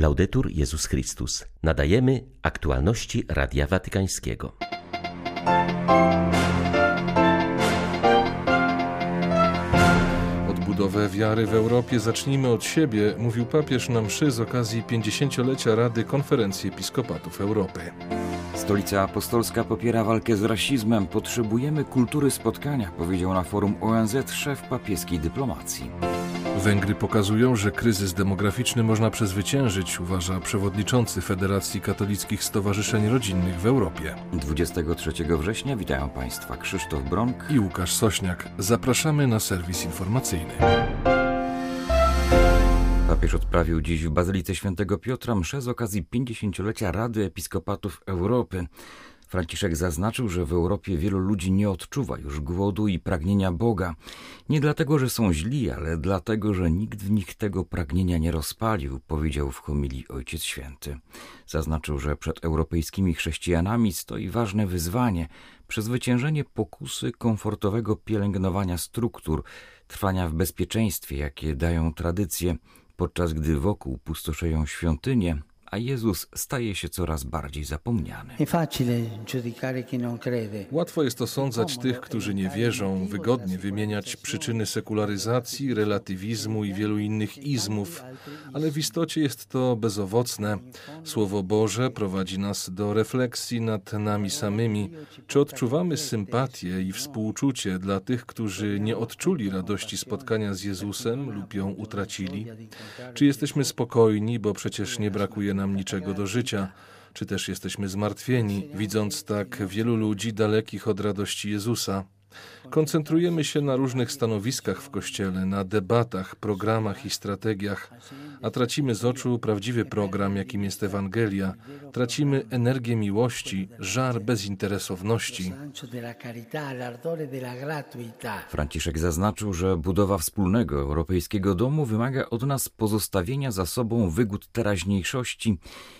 Laudetur Jezus Chrystus. Nadajemy aktualności Radia Watykańskiego. Odbudowę wiary w Europie zacznijmy od siebie, mówił papież na mszy z okazji 50-lecia Rady Konferencji Episkopatów Europy. Stolica Apostolska popiera walkę z rasizmem. Potrzebujemy kultury spotkania, powiedział na forum ONZ szef papieskiej dyplomacji. Węgry pokazują, że kryzys demograficzny można przezwyciężyć, uważa przewodniczący Federacji Katolickich Stowarzyszeń Rodzinnych w Europie. 23 września witają Państwa Krzysztof Bronk i Łukasz Sośniak. Zapraszamy na serwis informacyjny. Papież odprawił dziś w Bazylice Świętego Piotra mszę z okazji 50-lecia Rady Episkopatów Europy. Franciszek zaznaczył, że w Europie wielu ludzi nie odczuwa już głodu i pragnienia Boga. Nie dlatego, że są źli, ale dlatego, że nikt w nich tego pragnienia nie rozpalił, powiedział w homilii Ojciec Święty. Zaznaczył, że przed europejskimi chrześcijanami stoi ważne wyzwanie przezwyciężenie pokusy komfortowego pielęgnowania struktur, trwania w bezpieczeństwie, jakie dają tradycje, podczas gdy wokół pustoszeją świątynie, a Jezus staje się coraz bardziej zapomniany. Łatwo jest osądzać tych, którzy nie wierzą, wygodnie wymieniać przyczyny sekularyzacji, relatywizmu i wielu innych izmów, ale w istocie jest to bezowocne. Słowo Boże prowadzi nas do refleksji nad nami samymi. Czy odczuwamy sympatię i współczucie dla tych, którzy nie odczuli radości spotkania z Jezusem lub ją utracili? Czy jesteśmy spokojni, bo przecież nie brakuje nam niczego do życia, czy też jesteśmy zmartwieni, widząc tak wielu ludzi dalekich od radości Jezusa. Koncentrujemy się na różnych stanowiskach w Kościele, na debatach, programach i strategiach, a tracimy z oczu prawdziwy program, jakim jest Ewangelia. Tracimy energię miłości, żar bezinteresowności. Franciszek zaznaczył, że budowa wspólnego europejskiego domu wymaga od nas pozostawienia za sobą wygód teraźniejszości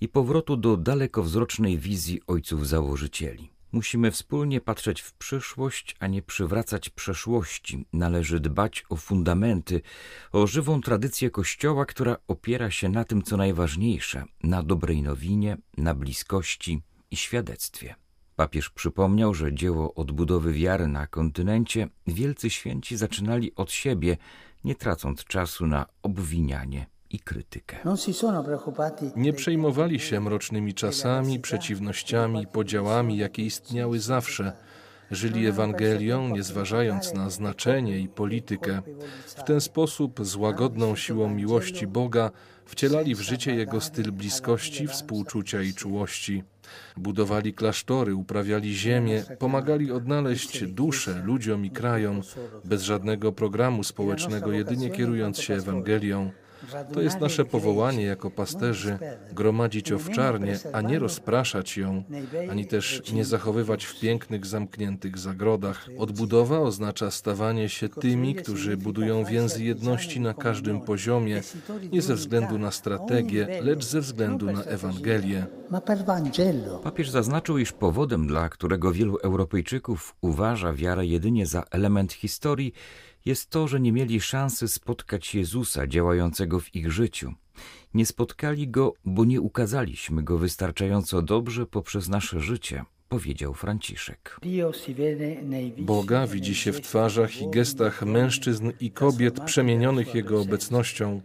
i powrotu do dalekowzrocznej wizji ojców założycieli. Musimy wspólnie patrzeć w przyszłość, a nie przywracać przeszłości. Należy dbać o fundamenty, o żywą tradycję Kościoła, która opiera się na tym, co najważniejsze na dobrej nowinie, na bliskości i świadectwie. Papież przypomniał, że dzieło odbudowy wiary na kontynencie wielcy święci zaczynali od siebie, nie tracąc czasu na obwinianie i krytykę. Nie przejmowali się mrocznymi czasami, przeciwnościami, podziałami, jakie istniały zawsze. Żyli Ewangelią, nie zważając na znaczenie i politykę. W ten sposób, z łagodną siłą miłości Boga, wcielali w życie Jego styl bliskości, współczucia i czułości. Budowali klasztory, uprawiali ziemię, pomagali odnaleźć duszę ludziom i krajom, bez żadnego programu społecznego, jedynie kierując się Ewangelią. To jest nasze powołanie jako pasterzy gromadzić owczarnię, a nie rozpraszać ją, ani też nie zachowywać w pięknych, zamkniętych zagrodach. Odbudowa oznacza stawanie się tymi, którzy budują więzy jedności na każdym poziomie, nie ze względu na strategię, lecz ze względu na Ewangelię. Papież zaznaczył, iż powodem, dla którego wielu Europejczyków uważa wiarę jedynie za element historii, jest to, że nie mieli szansy spotkać Jezusa działającego w ich życiu. Nie spotkali go, bo nie ukazaliśmy go wystarczająco dobrze poprzez nasze życie, powiedział Franciszek. Boga widzi się w twarzach i gestach mężczyzn i kobiet przemienionych Jego obecnością.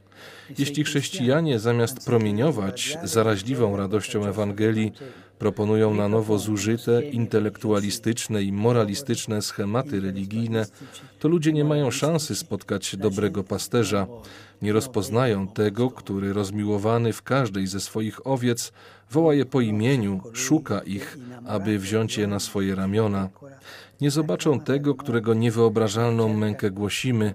Jeśli chrześcijanie zamiast promieniować zaraźliwą radością Ewangelii, proponują na nowo zużyte, intelektualistyczne i moralistyczne schematy religijne, to ludzie nie mają szansy spotkać dobrego pasterza. Nie rozpoznają tego, który rozmiłowany w każdej ze swoich owiec woła je po imieniu, szuka ich, aby wziąć je na swoje ramiona. Nie zobaczą tego, którego niewyobrażalną mękę głosimy,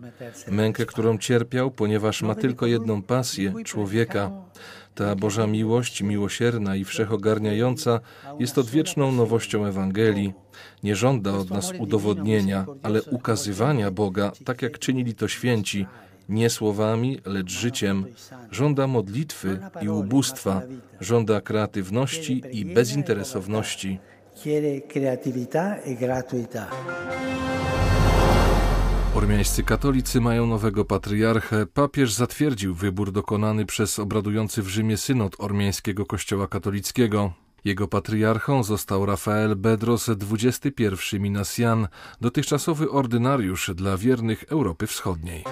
mękę, którą cierpiał, ponieważ ma tylko jedną pasję człowieka. Ta Boża miłość, miłosierna i wszechogarniająca, jest odwieczną nowością Ewangelii. Nie żąda od nas udowodnienia, ale ukazywania Boga, tak jak czynili to święci, nie słowami, lecz życiem. Żąda modlitwy i ubóstwa, żąda kreatywności i bezinteresowności. Chiede creatività e gratuità. Ormiańscy katolicy mają nowego patriarchę. Papież zatwierdził wybór dokonany przez obradujący w Rzymie synod ormiańskiego kościoła katolickiego. Jego patriarchą został Rafael Bedros XXI Minasian, dotychczasowy ordynariusz dla wiernych Europy Wschodniej.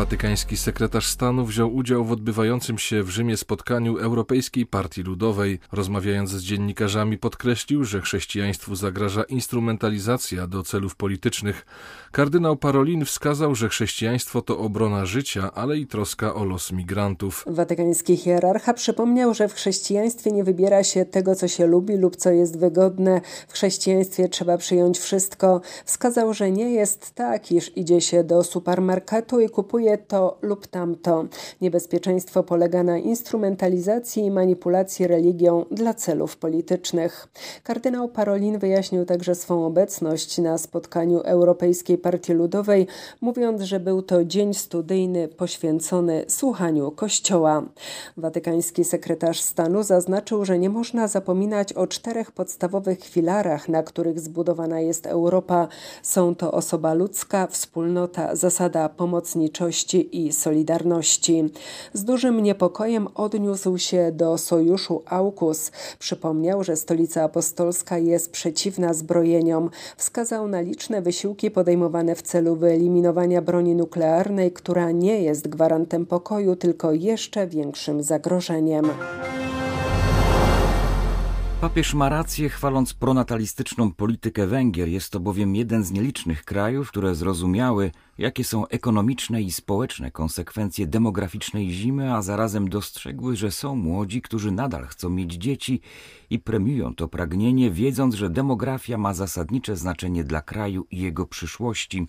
Watykański sekretarz stanu wziął udział w odbywającym się w Rzymie spotkaniu Europejskiej Partii Ludowej. Rozmawiając z dziennikarzami podkreślił, że chrześcijaństwu zagraża instrumentalizacja do celów politycznych. Kardynał Parolin wskazał, że chrześcijaństwo to obrona życia, ale i troska o los migrantów. Watykański hierarcha przypomniał, że w chrześcijaństwie nie wybiera się tego, co się lubi lub co jest wygodne. W chrześcijaństwie trzeba przyjąć wszystko. Wskazał, że nie jest tak, iż idzie się do supermarketu i kupuje to lub tamto. Niebezpieczeństwo polega na instrumentalizacji i manipulacji religią dla celów politycznych. Kardynał Parolin wyjaśnił także swą obecność na spotkaniu Europejskiej Partii Ludowej, mówiąc, że był to dzień studyjny poświęcony słuchaniu Kościoła. Watykański sekretarz stanu zaznaczył, że nie można zapominać o czterech podstawowych filarach, na których zbudowana jest Europa. Są to osoba ludzka, wspólnota, zasada pomocniczości, i solidarności. Z dużym niepokojem odniósł się do sojuszu AUKUS. Przypomniał, że stolica apostolska jest przeciwna zbrojeniom. Wskazał na liczne wysiłki podejmowane w celu wyeliminowania broni nuklearnej, która nie jest gwarantem pokoju, tylko jeszcze większym zagrożeniem. Papież ma rację, chwaląc pronatalistyczną politykę Węgier. Jest to bowiem jeden z nielicznych krajów, które zrozumiały, jakie są ekonomiczne i społeczne konsekwencje demograficznej zimy, a zarazem dostrzegły, że są młodzi, którzy nadal chcą mieć dzieci i premiują to pragnienie, wiedząc, że demografia ma zasadnicze znaczenie dla kraju i jego przyszłości,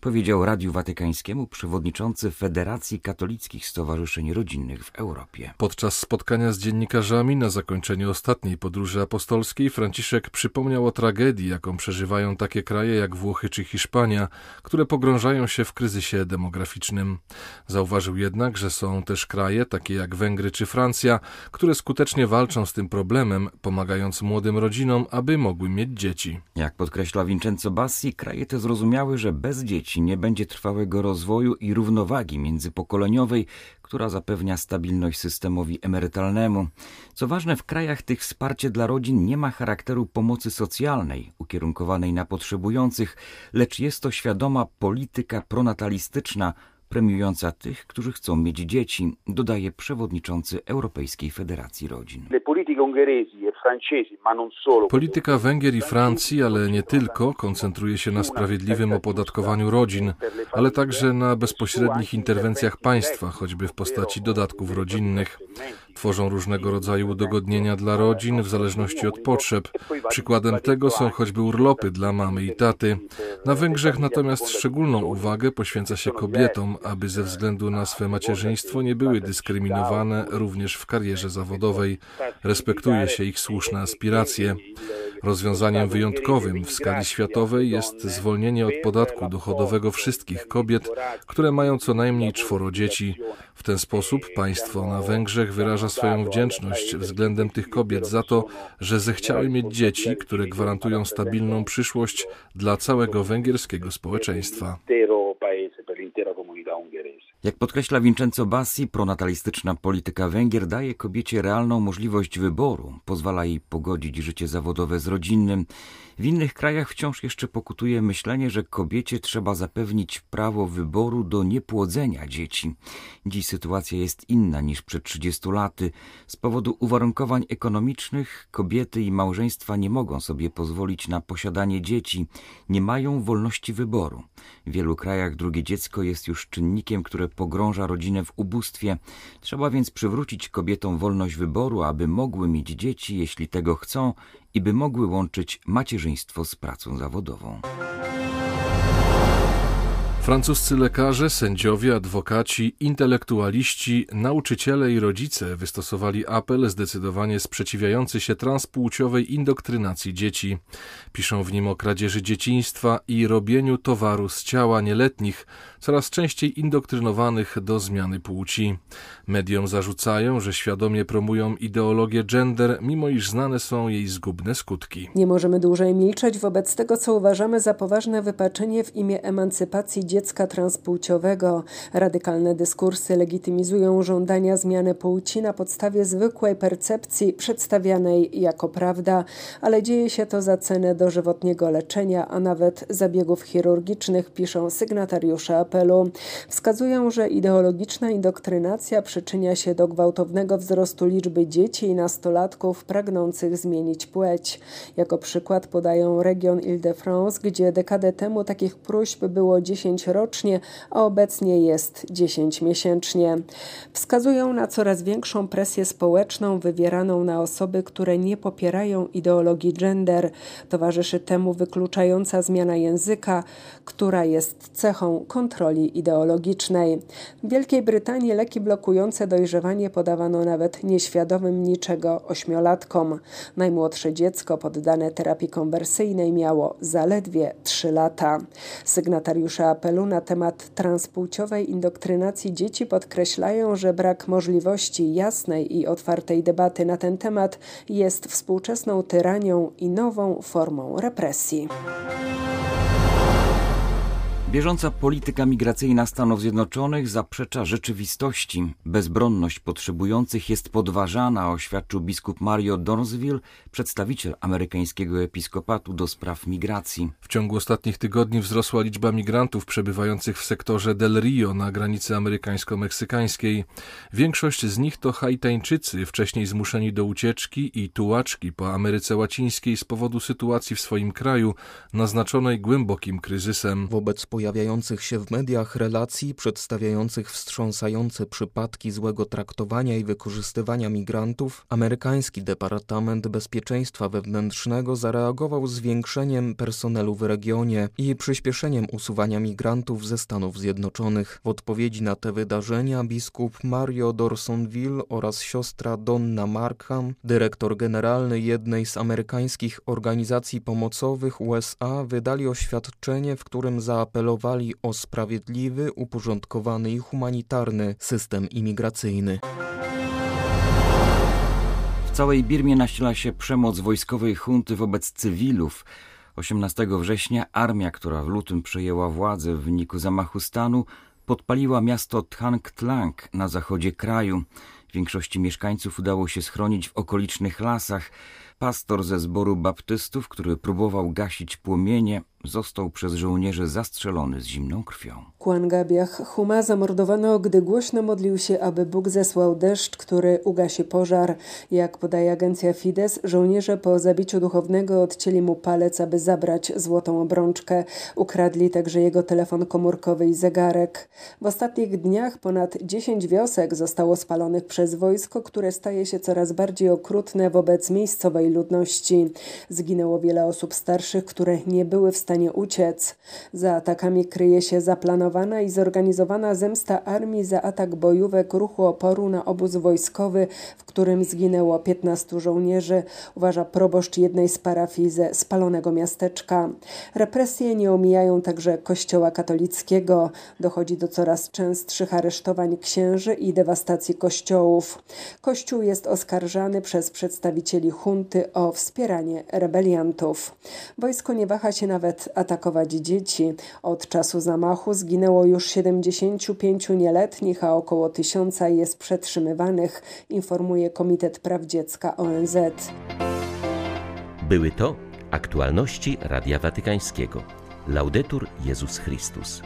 powiedział Radiu Watykańskiemu przewodniczący Federacji Katolickich Stowarzyszeń Rodzinnych w Europie. Podczas spotkania z dziennikarzami na zakończenie ostatniej podróży apostolskiej Franciszek przypomniał o tragedii, jaką przeżywają takie kraje jak Włochy czy Hiszpania, które pogrążają się w kryzysie demograficznym. Zauważył jednak, że są też kraje, takie jak Węgry czy Francja, które skutecznie walczą z tym problemem, pomagając młodym rodzinom, aby mogły mieć dzieci. Jak podkreśla Vincenzo Bassi, kraje te zrozumiały, że bez dzieci nie będzie trwałego rozwoju i równowagi międzypokoleniowej, która zapewnia stabilność systemowi emerytalnemu. Co ważne, w krajach tych wsparcie dla rodzin nie ma charakteru pomocy socjalnej, ukierunkowanej na potrzebujących, lecz jest to świadoma polityka pronatalistyczna, premiująca tych, którzy chcą mieć dzieci, dodaje przewodniczący Europejskiej Federacji Rodzin. E Polityka Węgier i Francji, ale nie tylko, koncentruje się na sprawiedliwym opodatkowaniu rodzin, ale także na bezpośrednich interwencjach państwa, choćby w postaci dodatków rodzinnych. Tworzą różnego rodzaju udogodnienia dla rodzin w zależności od potrzeb. Przykładem tego są choćby urlopy dla mamy i taty. Na Węgrzech natomiast szczególną uwagę poświęca się kobietom, aby ze względu na swe macierzyństwo nie były dyskryminowane również w karierze zawodowej. Respektuje się ich słuszne aspiracje. Rozwiązaniem wyjątkowym w skali światowej jest zwolnienie od podatku dochodowego wszystkich kobiet, które mają co najmniej czworo dzieci. W ten sposób państwo na Węgrzech wyraża swoją wdzięczność względem tych kobiet za to, że zechciały mieć dzieci, które gwarantują stabilną przyszłość dla całego węgierskiego społeczeństwa. Jak podkreśla Vincenzo Bassi, pronatalistyczna polityka Węgier daje kobiecie realną możliwość wyboru, pozwala jej pogodzić życie zawodowe z rodzinnym. W innych krajach wciąż jeszcze pokutuje myślenie, że kobiecie trzeba zapewnić prawo wyboru do niepłodzenia dzieci. Dziś sytuacja jest inna niż przed 30 laty. Z powodu uwarunkowań ekonomicznych kobiety i małżeństwa nie mogą sobie pozwolić na posiadanie dzieci, nie mają wolności wyboru. W wielu krajach drugie dziecko jest już czynnikiem, które pogrąża rodzinę w ubóstwie. Trzeba więc przywrócić kobietom wolność wyboru, aby mogły mieć dzieci, jeśli tego chcą, i by mogły łączyć macierzyństwo z pracą zawodową. Francuscy lekarze, sędziowie, adwokaci, intelektualiści, nauczyciele i rodzice wystosowali apel zdecydowanie sprzeciwiający się transpłciowej indoktrynacji dzieci. Piszą w nim o kradzieży dzieciństwa i robieniu towaru z ciała nieletnich, coraz częściej indoktrynowanych do zmiany płci. Mediom zarzucają, że świadomie promują ideologię gender, mimo iż znane są jej zgubne skutki. Nie możemy dłużej milczeć wobec tego, co uważamy za poważne wypaczenie w imię emancypacji dziecka transpłciowego. Radykalne dyskursy legitymizują żądania zmiany płci na podstawie zwykłej percepcji przedstawianej jako prawda, ale dzieje się to za cenę dożywotniego leczenia, a nawet zabiegów chirurgicznych, piszą sygnatariusze apelu. Wskazują, że ideologiczna indoktrynacja przyczynia się do gwałtownego wzrostu liczby dzieci i nastolatków pragnących zmienić płeć. Jako przykład podają region Ile-de-France, gdzie dekadę temu takich próśb było 10 rocznie, a obecnie jest 10 miesięcznie. Wskazują na coraz większą presję społeczną wywieraną na osoby, które nie popierają ideologii gender. Towarzyszy temu wykluczająca zmiana języka, która jest cechą kontroli ideologicznej. W Wielkiej Brytanii leki blokujące dojrzewanie podawano nawet nieświadomym niczego ośmiolatkom. Najmłodsze dziecko poddane terapii konwersyjnej miało zaledwie 3 lata. Sygnatariusze apelu na temat transpłciowej indoktrynacji dzieci podkreślają, że brak możliwości jasnej i otwartej debaty na ten temat jest współczesną tyranią i nową formą represji. Bieżąca polityka migracyjna Stanów Zjednoczonych zaprzecza rzeczywistości. Bezbronność potrzebujących jest podważana, oświadczył biskup Mario Dornsville, przedstawiciel amerykańskiego episkopatu do spraw migracji. W ciągu ostatnich tygodni wzrosła liczba migrantów przebywających w sektorze Del Rio na granicy amerykańsko-meksykańskiej. Większość z nich to Haitańczycy, wcześniej zmuszeni do ucieczki i tułaczki po Ameryce Łacińskiej z powodu sytuacji w swoim kraju, naznaczonej głębokim kryzysem. Wobec pojawiających się w mediach relacji przedstawiających wstrząsające przypadki złego traktowania i wykorzystywania migrantów, amerykański Departament Bezpieczeństwa Wewnętrznego zareagował zwiększeniem personelu w regionie i przyspieszeniem usuwania migrantów ze Stanów Zjednoczonych. W odpowiedzi na te wydarzenia biskup Mario Dorsonville oraz siostra Donna Markham, dyrektor generalny jednej z amerykańskich organizacji pomocowych USA, wydali oświadczenie, w którym zaapelowali apelowali o sprawiedliwy, uporządkowany i humanitarny system imigracyjny. W całej Birmie nasila się przemoc wojskowej hunty wobec cywilów. 18 września armia, która w lutym przejęła władzę w wyniku zamachu stanu, podpaliła miasto Thang Tlang na zachodzie kraju. Większości mieszkańców udało się schronić w okolicznych lasach. Pastor ze zboru baptystów, który próbował gasić płomienie, został przez żołnierzy zastrzelony z zimną krwią. Kłangabiach Huma zamordowano, gdy głośno modlił się, aby Bóg zesłał deszcz, który ugasi pożar. Jak podaje agencja Fides, żołnierze po zabiciu duchownego odcięli mu palec, aby zabrać złotą obrączkę. Ukradli także jego telefon komórkowy i zegarek. W ostatnich dniach ponad 10 wiosek zostało spalonych przez wojsko, które staje się coraz bardziej okrutne wobec miejscowej ludności. Zginęło wiele osób starszych, które nie były w stanie stanie uciec. Za atakami kryje się zaplanowana i zorganizowana zemsta armii za atak bojówek ruchu oporu na obóz wojskowy, w którym zginęło 15 żołnierzy, uważa proboszcz jednej z parafii ze spalonego miasteczka. Represje nie omijają także kościoła katolickiego. Dochodzi do coraz częstszych aresztowań księży i dewastacji kościołów. Kościół jest oskarżany przez przedstawicieli hunty o wspieranie rebeliantów. Wojsko nie waha się nawet atakować dzieci. Od czasu zamachu zginęło już 75 nieletnich, a około tysiąca jest przetrzymywanych, informuje Komitet Praw Dziecka ONZ. Były to aktualności Radia Watykańskiego. Laudetur Jezus Chrystus.